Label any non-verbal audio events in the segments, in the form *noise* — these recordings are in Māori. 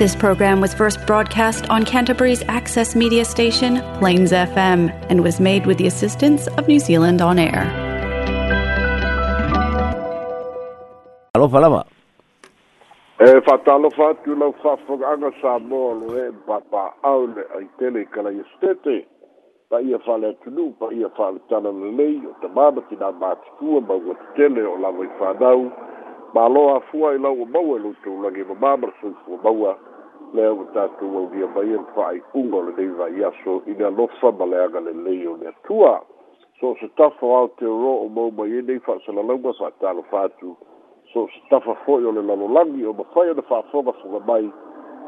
This program was first broadcast on Canterbury's access media station, Plains FM, and was made with the assistance of New Zealand On Air. Alofa lava. E whatalofa atu lau whawhanganga Samoa loe papa au le ai tele kala i stete. Pa ia whale atunu, pa ia whale tana lelei o te māma ki nā mātikua maua tele o lawa i whanau. Ma loa afua i lau o maua i lutu langi ma māma sui fua maua. le o tatu o via vai en fai unga le dei vai aso i le alofa ma le aga le lei o le atua so se tafo au te ro o mou mai ene i fai sala launga sa talo fatu so se tafo foi o le lalo langi o ma fai o le fai foga fuga mai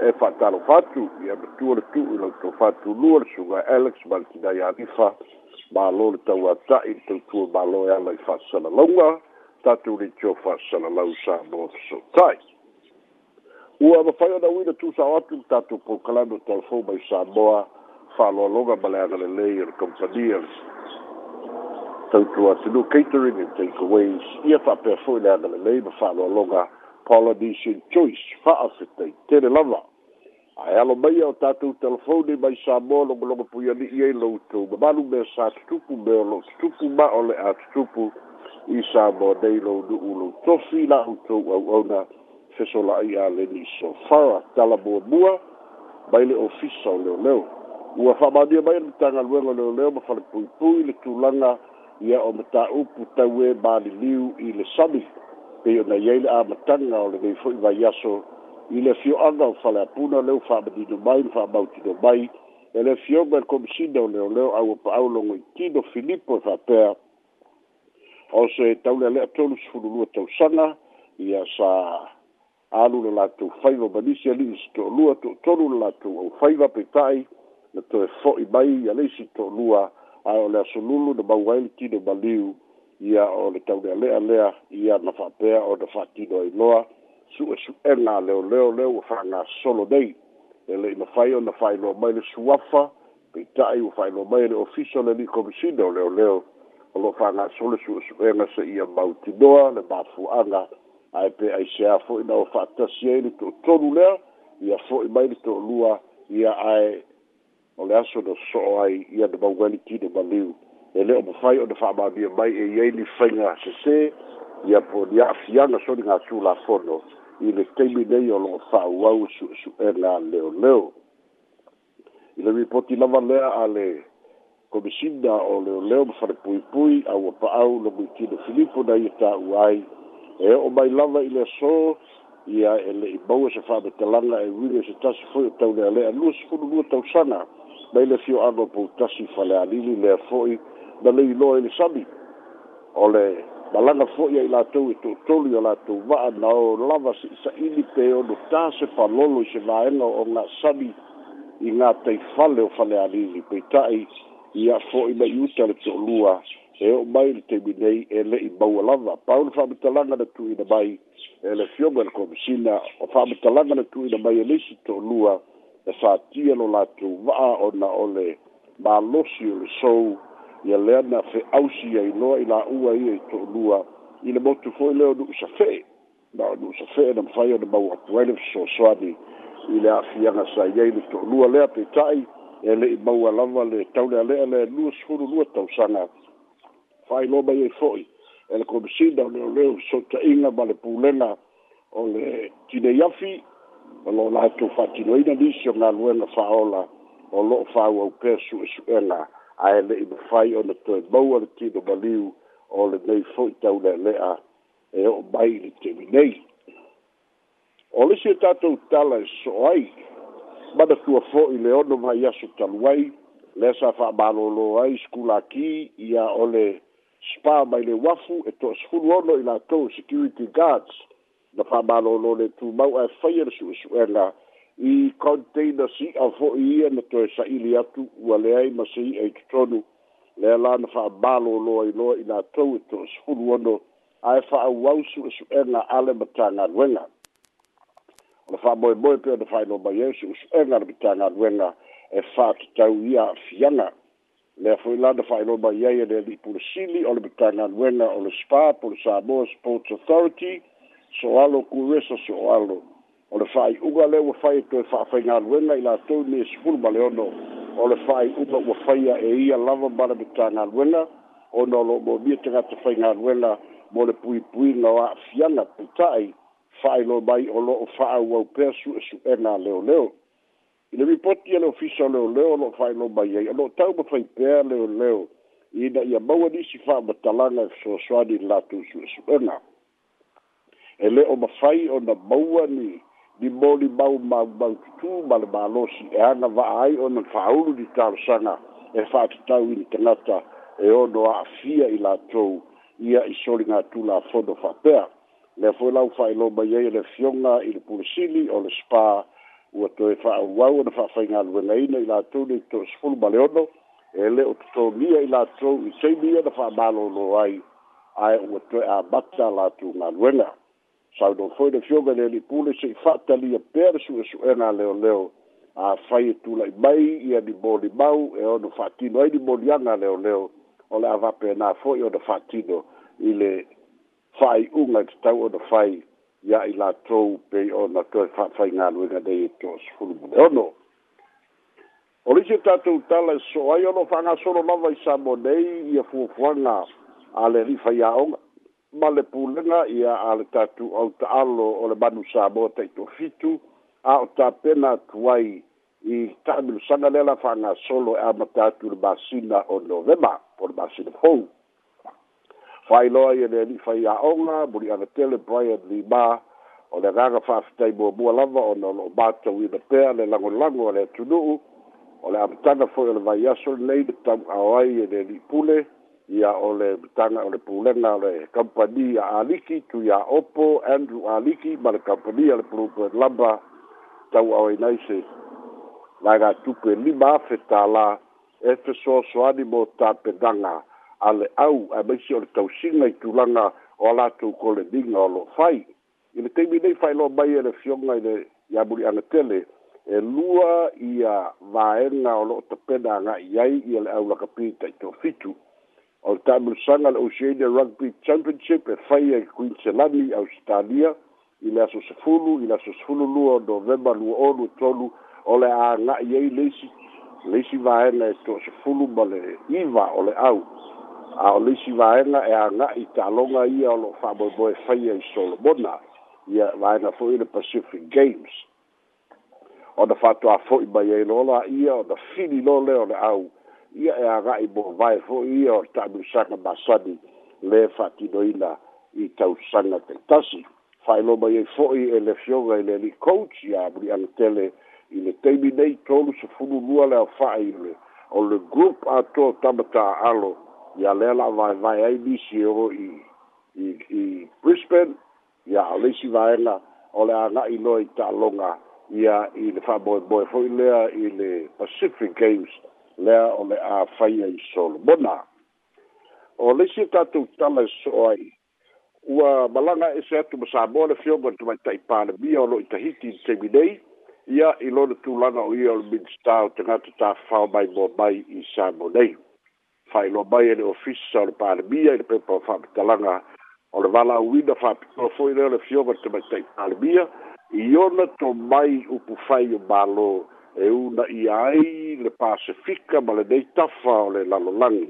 e fai talo fatu i a matua le tu i lau to fatu lua le suga Alex Martina i Anifa ma lo le tau atai tau tua ma lo e ala i fai sala launga tatu ni tio fai sala lau sa mo so tais ua mafai ona uina tusao atu ma tatou pokalano telefon mai samoa faaloaloga ma le agalelei ole compania tautu atunu catering and takeaways ia faapea foi le agalelei ma faaloaloga polynesian choice faafetai tele lava ae alo maia o tatou telefoni mai samoa logologo pui ali'i ai loutou mamalu mea sa tutupu me o lou tutupu ma o le a tutupu i samoa nei lou nu'u lou tofi la'outou au'auna au fesola'i a leni so fara talabuabua mai le ofisa o leoleo ua fa'amania mai le matagaluega o leoleo ma falepuipui le tulaga ia o matāupu tau e maliliu i le sami pei ona iai le amataga o lenei fo'i vaiaso i le fio'aga o faleapuna leu fa'amanino mai le fa'amautino mai e le fioga le komisina o leoleo aua pa'au logoitino filipo e fa'apea o se taulealea tolu sefululua tausaga ia sa alu le latou faiva manisi alii se toʻalua toʻatolu le latou au faiva peita'i na toe fo'i mai ia le'i se toʻalua ae o le asolulu na mau ai le tino maliu ia o le taunealea lea ia na fa'apea o na fa'atino ai loa su e su'ega a leoleo le ua fa'agasolo nei e le'i mafai ona fa'ailoa mai le suafa peita'i ua fa'ailoa mai le ofisa o le li'i komisina o leoleo o lo'o fa'agasole su e su'ega se ia mautinoa le mafua'aga ae pe se fo'i na o fa'atasi ai le to'atolu lea ia fo'i mai le to'alua ia ae o le aso na so'o ai ia na maugaliti na maliu e lē o mafai ona fa'amamia mai e iai lifaiga sesē ia po ni a'afiaga soni gatu lafono i le taimi nei o lo'o fa'auau su'esu'ega leoleo i le ripoti lava lea a le komisina o leoleo ma falepuipui aua pa'au lomuitino filipo na ia tā'u ai e o mai lava i le so ia e le i bau e se fa te langa e wile se tasi foi o tau lea lea lua se funu lua tau sana mai le fio ano pou tasi fa le alili lea foi na le i loa i e le sabi o le malanga foi ai latou i e tou tolu i o latou va'a na o lava se isa ili pe o no tā se falolo i se vaena o ngā sabi i ngā taifale o fa le alili peitai ia foi mai uta le toʻalua e o mai le teminei e le'i maua lava pau le faamatalaga na tuuina mai e le fioga i le komisina o faamatalaga na tuuina mai e leisi toʻalua e fatia lo latou va'a ona o le malosi o le sou ia lea na fe'ausi ai loa i la'ua ia i e toʻalua i le motu fo'i lea o nu'usafe'e na o nu'usafe'e na mafai ona mau apu ai le fesoasoani i le a'afiaga sa iai le toʻalua lea peita'i e le'i maua lava le taule alea le lua sefulu lua tausaga fai lo mai foi e el komisina le le so ta inga vale pulena o le tine yafi o lo la to fati no ina disi o ngalue na faola o lo fau au persu e suena a ele i fai o na toi mau ala tino baliu o le nei foi tau le lea e o mai le te minei o le si tatou tala e so ai mana tua foi le ono mai aso taluai le sa fa balolo ai skulaki ia ole le spa mai le Wafu, e toʻasefulu ono i latou security guards na fa'amalōlō le tumau ae faia le suʻesuʻega i container si'a fo'i ia na toe sa'ili atu ua lea ai ma se i'a i totonu la na fa'amalōlō ai loa i latou e toʻasefulu ono ae fa'auau suʻesuʻega ale ma tagaluega e ia le foi lá da fai roba ia ia dele por Chile ou de Tanga Duena ou Spa por Sabor Sports Authority so alo curso so alo ou de fai uga le o fai to fa fai na Duena e lá tou ne sful baleono ou de fai uga o fai e ia lava bara de Tanga Duena ou no lo bo bia tanga to fai na Duena mo le pui pui na wa fiana putai fai lo bai o lo fa au pesu e su ena leo leo i le ripoti a le ofisa o leoleo loo fa'ailobai ai o loo tau ma faipea leoleo ina ia maua nisi fa'amatalaga e fesoasoani i latu su'esu'ega e lē o mafai ona maua ni ni molimau maumau tutū ma le malosi e aga va'a ai ona fa'aulu ni talosaga e fa'atatau ini tagata e ono a'afia i latou ia i soligatulafono fa'apea lea foi lau fa'ailobai e ai e le fioga i le pulesili o le spa ua toe fa'auau ona fa'afaiga aluegaina i latou le to sefulu ma leono e le o totonia i latou i seimia na fa'amālōlō ai ae ua toe amata latou galuega saudo foi le fioga le lipule se'i fa'atalia pea le su'esu'ega leoleo afai e, e tula'i mai ia limoli mau e ono fa'atino ai limoliaga leoleo o le avapena fo'i ona fa'atino i le fa'ai'uga i tatau ona fai ya ila to pe ona to fa fina lu ga de to sfulu de ono Olisi tatu tala so ai ono fanga solo la vai sa bodei ia fu fuanga ale ri fa ya on male pulenga ia ale tatu au ta allo o le banu sa bote to fitu a ta pena tuai i tabu sanga e le la fanga solo a matatu le basina o novema por basina fou fai loa ia le ali fai a onga buri ana tele Brian Lee Ma o le ranga whaafitai mua mua lava o na lo mata ui na pea le lango lango o le atunuu o le amtanga fo le vai aso lei le tamu awai e le li pule ia o le amtanga o le pulenga le kampani a aliki tu ia opo Andrew Aliki ma le kampani a le pulupo e lamba tau awai naise la ga tupe lima afe ta la efe so so animo ta pedanga ta ale au a mesi o le tausiga i tulaga o a latou koleliga o loo fai i le taimi nei faailoa mai e le fioga i le iamuliaga tele e lua ia vaega o loo tapena aga'i ai ia le aulakapi taʻitofitu o le taamalusaga le oceania rugby championship e fai ai queenselani australia i le aso sefulu i le aso sefulu lua o novemba lua olu tolu o le aga'i ai leisi leisi vaega e toʻasefulu ma le iva o le au a o lisi vaega e aga'i taloga ia o lo'o fa'aboeboe faia i solomona ia vaega fo'i le pacific games ona fa'atoā fo'i mai ai lo la ia ona fili lo le o le au ia e aga'i movae fo'i ia o ta'amiusaga masani le fa'atinoina i tausaga taitasi fa'ailo mai ai fo'i e le fioga i le ali'i coach ia muli'aga tele i le taimi nei tolu sefulu lua le aofa'a i le o le group atoa alo. ya le la vai vai ai bi si o i i i Brisbane ya le si vai la ole ana i no i ta longa ya i le fa boy boy foi le i le Pacific Games le ole a fai ai solo bona o le si ta tu ta le so ai ua malanga e se atu sa bo le fio bon e tu mai tai pa le bio lo i ta hiti se mi dei ia i lo le tu lana o i o le minstao te ngata ta fao mai mo mai i sa mo failoa mai e le ofisa o le palemia i le pepa o faapitalaga o le valauina faapitoa foi lea o le fioga temaitai palemia i ona tomai upu fai o malo e una ia ai le pasifika ma lenei tafa o le lalolagi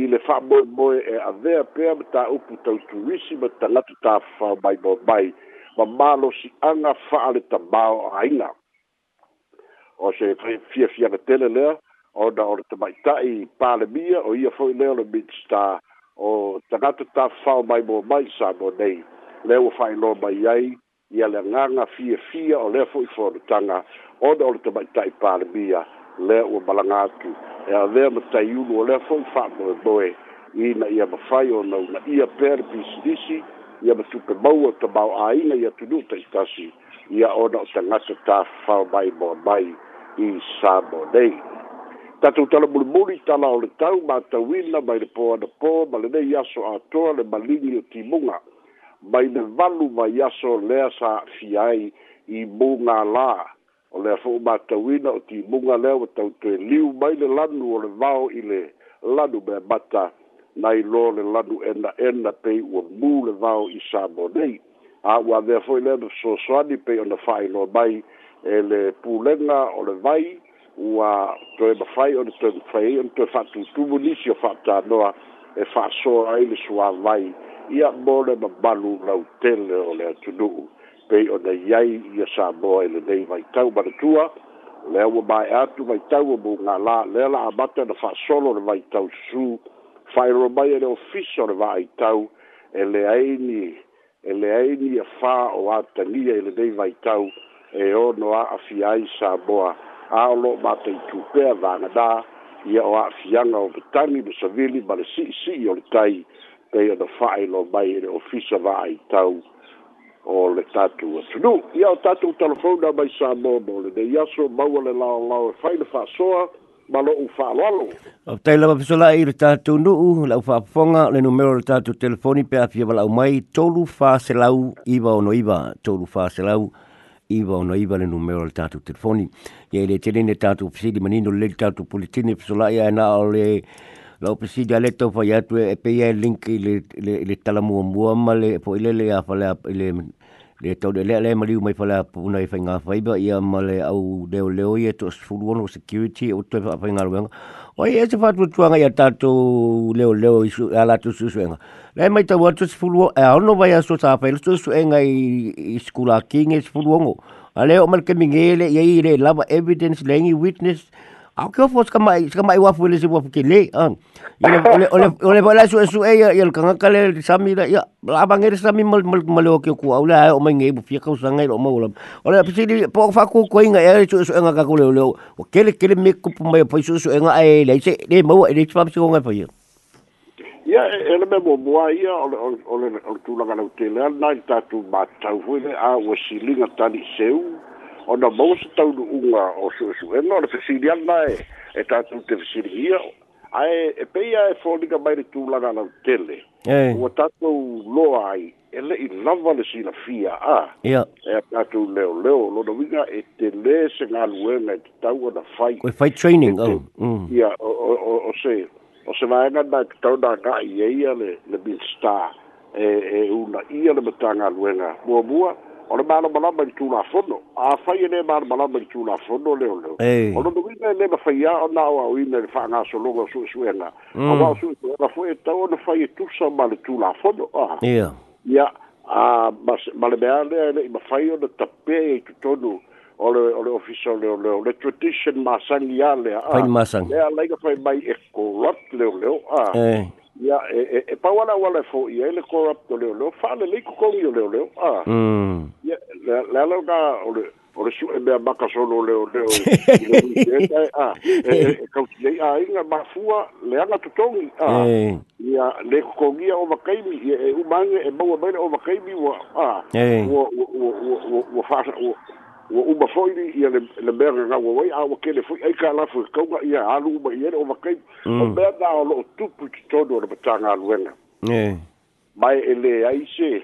i le faamoemoe e avea pea ma taupu tautuisi ma tagatu tafao mai mo mai ma malosi'aga fa'ale tamao aina o se fiafiaga tele lea ona ona tamaita'i palemia o ia fo'i lea o le minstar o tagata tafao mai mo mai sa mo nei le ua fa'ailo mai ai ia le agaga fiafia o lea fo'i fonotaga ona ona tamaita'i palemia lea ua malaga atu e avea mataiulu o lea fo'i fa'amoemoe ina ia mafai ona una ia pea le pisidisi ia matupe maua tamao'āina ia tunu'u taitasi ia ona o tagata tafao mai mo mai i sa mo nei tatou talamulimuli tala o le tau matauina mai le poana po ma lenei aso atoa le malili o timuga mai le valu mai aso lea sa afia ai i muga lā o lea fo'u matauina o timuga lea ua tautoe liu mai le lanu o le vao i le lanu mea mata nai lo le lanu enaena pei ua mū le vao i samonei a ua avea fo'i lea me fesoasoani pei ona fa'ailoa mai e le pulega o le vai ua toe mafai ona toe mafai ona toe fa'atutubu nisi o fa'atanoa e fa'asoa ai le suāvai ia mo le mabalu lau tele o le atunu'u pei ona iai ia sa moa i lenei vaitau manatua lea ua mae atu vaitau o mugālā lea la'amata na fa'asolo le vaitau susū fa'aero mai e le ofisa o le va'aitau e leai ni e leai ni afā o atagia i lenei vaitau e ono a'afia ai sa moa a o loo matoitupea vagadā ia o a'afiaga o vatagi ma savili ma le si'isi'i o le tai pei ona fa'ailo mai i le ofisa va'aitau o le tatou atunu ia o tatou talafona mai sa moma o lenei aso maua le laolao e fai le fa'asoa ma lo'u fa'aloalo o tai lava fesola'i i le tatou nu'u la'u fa'apofoga le numero o le tatou telefoni pe afia valau mai tolu faselau iva o no iva tolu faselau iva ona iva le numero le tātou telefoni. Ia le telene tātou pesidi manino le tātou politini pesola ia e na o le la pesidi a le tau fai atu e, e pe ia linki le, le, ma le po ile le a fale le le tau le lea lea maliu mai pala puna i whainga whaiba ia ma le au leo leo i eto sifuru ono security o tue pa whainga ruenga. O e i eze fatu tuanga ia tatu leo leo i a latu susuenga. Le mai tau atu sifuru ono, e ono vai aso sa whaila susuenga i, i skula kinge sifuru ono. A leo malke mingele ia i le lava evidence lengi witness au ke ofo ska mai ska mai wafu e le sibu ke le an ile ole ole ole bala su su e ya e, ile kanga kale sami la ya la bangir e sami mal mal mal o ke ku au la o mai ngai bu fika su ngai o mau la ole pisi di po fa ku ko inga ya su su nga ka ku le le o ke le ke le me ku mai po su su nga ai le se le mau ile tsu pa si ngai po ya ya ele me bo bo ai ya ole ole ole tu la ka le na ta tu ba ta fu le a wo si linga ta di seu ona mau se taulu unga o suesuena ona fesiliana e e tatou te fesiligia ae e peia e foliga mai le tulaga lau tele ua tatou loa ai e le'i lava le sinafia a ia ea tatou leoleo lona uiga e telē se galuega e tatau ana fai koe fai training e au mm. ia o se o se vaega na e tatau na ga'i eia le le minstar e e una ia le matagaluega muamua ore mano malaba kituna fono afai le mano malaba kituna fono leo leo ono no wina le ma fai o na o wina le fanga so longo su suenga o wa su suenga foi ta o no fai tu sa mal tuna fono ah ya ya a mas malbe ale le ma fai o no tape e tutonu o le o le ofisa le le le tradition masang ia le a masang le lai ka fai mai e corrupt le le a ia e e pa wala wala fo ia le corrupt le le fa le le ko le le a mm ia le le ka o le o le su e mea maka solo leo leo *laughs* e, a e, e, e kautilei a inga mafua le anga totongi a ia eh. le kokongia o makaimi e umange e maua maina o makaimi wa a eh. ua ua ua ua ua ua uma fo'i li ia le mea gagaua wai aua kele foi ai kalafo e kauga ia alu uma i ele o makai mm. o mea na o lo'o tupu totonu o le matagaluega mae e lē ai se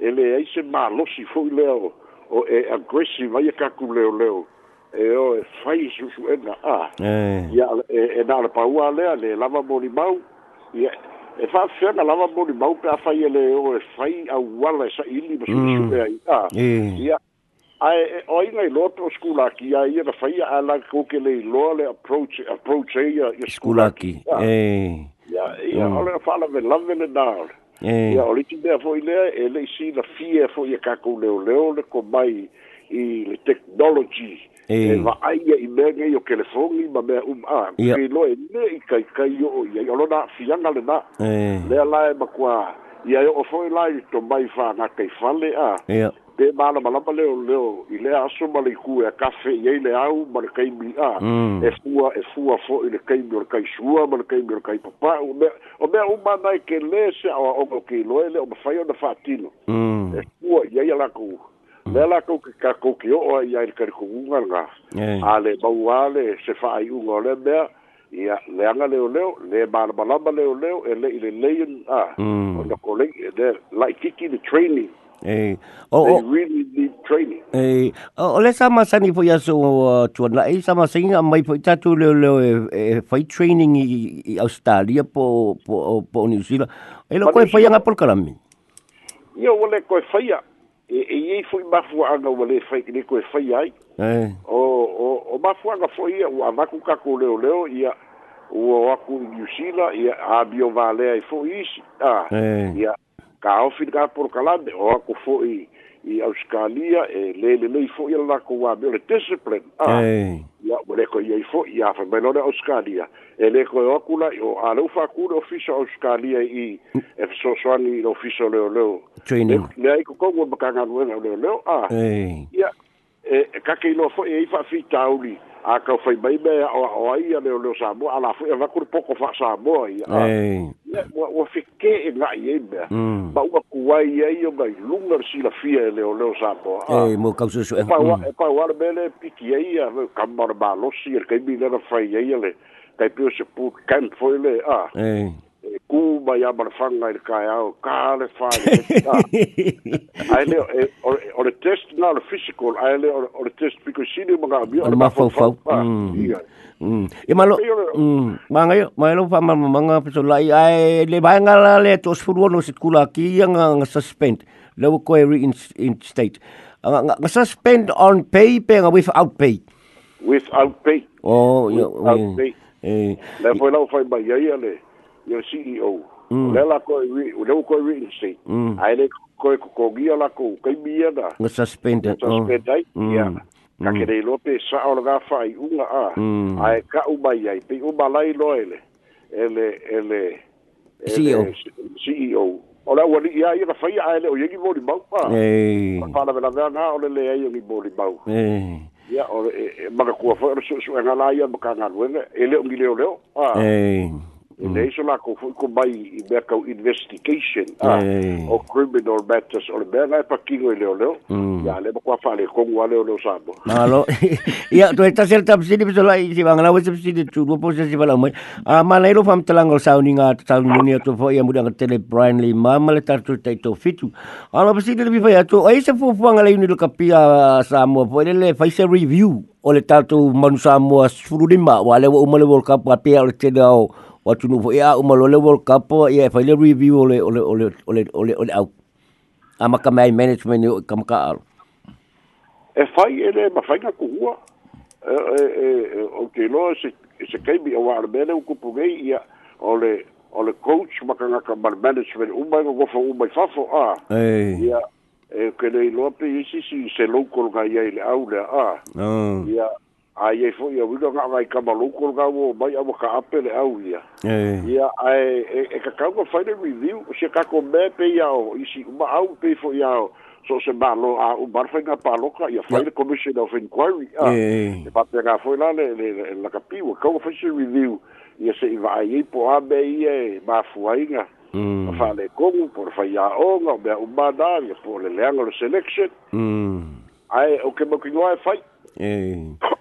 e lē ai se malosi fo'i lea o o e aggressive ai e kaku leoleo e o e fai e susuega a ia e, e na ole paua lea le lava molimau ia e fa'afeaga lava molimau pe afai e lē o e fai auala e sa'iili ma susuea mm. i a ia ai e, oi nei loto skula ki ai era faia ala ko ke le lole approach approach e, ai ya skula ki eh ya ya mm. ole fala ve love in the dark eh ya ole ti be fo ile e le si la fie fo ye ka ko le le le ko mai i le technology eh. e va ai ya i mega yo ke le fo ni ma me um a ke lo e ne i kai kai yo ya yo na fia na le na eh le ala e ma kwa ya yo fo ile to mai fa na kai fale a yeah pe mana mana pa leo leo i le aso ma le ku e kafe i ai le au ma le kai mi a mm. e fua e fua fo i le kai mi o le kai sua ma le kai mi o le kai papa o mea o mea uma nai ke le se a o o ki loe le o ma fai o na fa atino mm. e fua i ai ala kou mm. le ala kou ki ka kou ki o o i ai le kari kou unga nga a le mau a le se fa ai unga o le mea i a le anga leo leo le mana mana leo leo e le i le leion a o na kolei e le like kiki the training Eh, oh, they really need training. Eh, oh, le sama sani po yaso tuan la, eh, sama sani nga mai po itatu leo leo e, e, fai training i, i Australia po, po, po, po New Zealand. Eh, lo koe fai anga por kalami? Ia, wale koe fai a, e, e, e, fui mafu anga wale fai, ne koe fai ai. oh, oh, o, o mafu anga fai ia, ua maku kako leo leo, ia, ua waku New Zealand, ia, a bio vale ai e fo isi. Ah, eh. ia, kaofilika polokalane o ako fo'i i auskalia e lele lei fo'i ala lakou ame o le discipline a ah, ia ua leko iai fo'i a fai mai auskalia e leko e o aku la'i o aleu fakule ofisa auskalia i mm. e fesoasoani i le ofisa o leoleo leai kokou ua makagaluega o leoleo a ah. ia e kakeinoa fo'i ai fa'afitauli a ka fai mai me o ai ia leo leo Samoa ala fu eva kur poko fa Samoa Eh, e, e, mm. e nga e mm. ia me ba u ku ai ia ia ngai lunga si la fia leo mo ka su su e pa e pa piki ka mar ba lo er le fai le se pu kan foi le a e ku mai a marfanga i kai au kāre whāre ai le eh, eh, o le test na mm, mm. le physical mm, ai le o le test piko sini mga amia o le mafau fau e malo mangai ma lo fa mama manga peso lai ai le vai ngala le to sfuru no sit kula ki nga suspend le ko in in state nga suspend on pay pay without pay without pay oh yeah pay eh le lo lau foi mai ai le yo CEO. Mm. Le la ko wi, le ko wi ni se. Ai le ko ko ko gi la ko ka mi ya da. Ne suspended. Suspended. Ya. Mm. Mm. Ka ke dei lope sa o ga fa i unga a. Ai ka u ba ya i pe u ba lai lo ele. Ele ele e CEO. CEO. O la wali ya i ra fa ya ele o ye gi bori bau pa. Ei. Pa la vela da na o le le ye gi bori bau. Ei. Ya o e, e, maka kuwa fa so so ngala ya maka ngalwe ele o gi leo leo. Ah. Ei. In hmm. deze lako fuikomai i mea kau investigation a o criminal matters o le mea lai pakingo i leo leo ia le makua whale kongu a leo leo sāmo Alo, ia tu e tasel tapsini piso lai si wangana wese pisini tu dua posa si wala a ma lo fam talanga o sauni ngā tauni nuni a tu fo Brian Lee ma ma le tartu tai fitu Alo pisini lebi fai atu o eise fufuanga lai uni lo kapia Samoa fo le le faise review o le tatu manu Samoa 15 wa le wa umale World Cup wa pia o le tele o wa tu no ya o malo le world cup ya fa le review ole ole ole ole ole ole au ama ka mai management ni e ka maka al e fa ele ma fa ka kuwa e, e e e o ke no se se kai bi wa le bene ku pu gei ya ole ole coach ma ka na ka bar management u ba go fa u ba fa fo a e ya e ke le lo pe si si se lo ko ga ya ile au le a ya ai ai foi eu vindo ngai ka maluco ga o mai a boca apel au ia eh ia ai e, e, e ka ka foi de review o che ka ko me pe ia o isi ma au pe foi ia so se balo a o barfa na paloca ia foi de commission of inquiry ia e pa pega foi lá le le la capivo ka ko foi review ia se va ai po a be ia e ma foi nga Mm. Fale kongu, por fai a onga, o mea umana, ia po le leanga le selection. Mm. Ai, o ke mokinoa e fai. Eh. *coughs*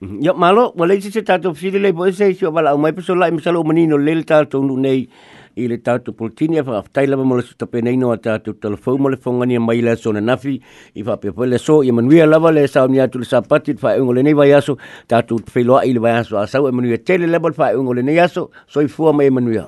Ia mhm. malo, wale i se tātou whiri lei po ese i sio wala au mai peso lai misalo o manino le le tātou nu nei i le tātou politini e whakaftai lama mo le suta pene ino a tātou telefau mo le whongani a mai le so na nafi i whapepoi le so i manuia lava le sao ni atu le sapati le whaeungo le nei vai aso tātou wheloa i le vai aso a sau e manuia tele lava le whaeungo le nei aso so i fua mai e manuia.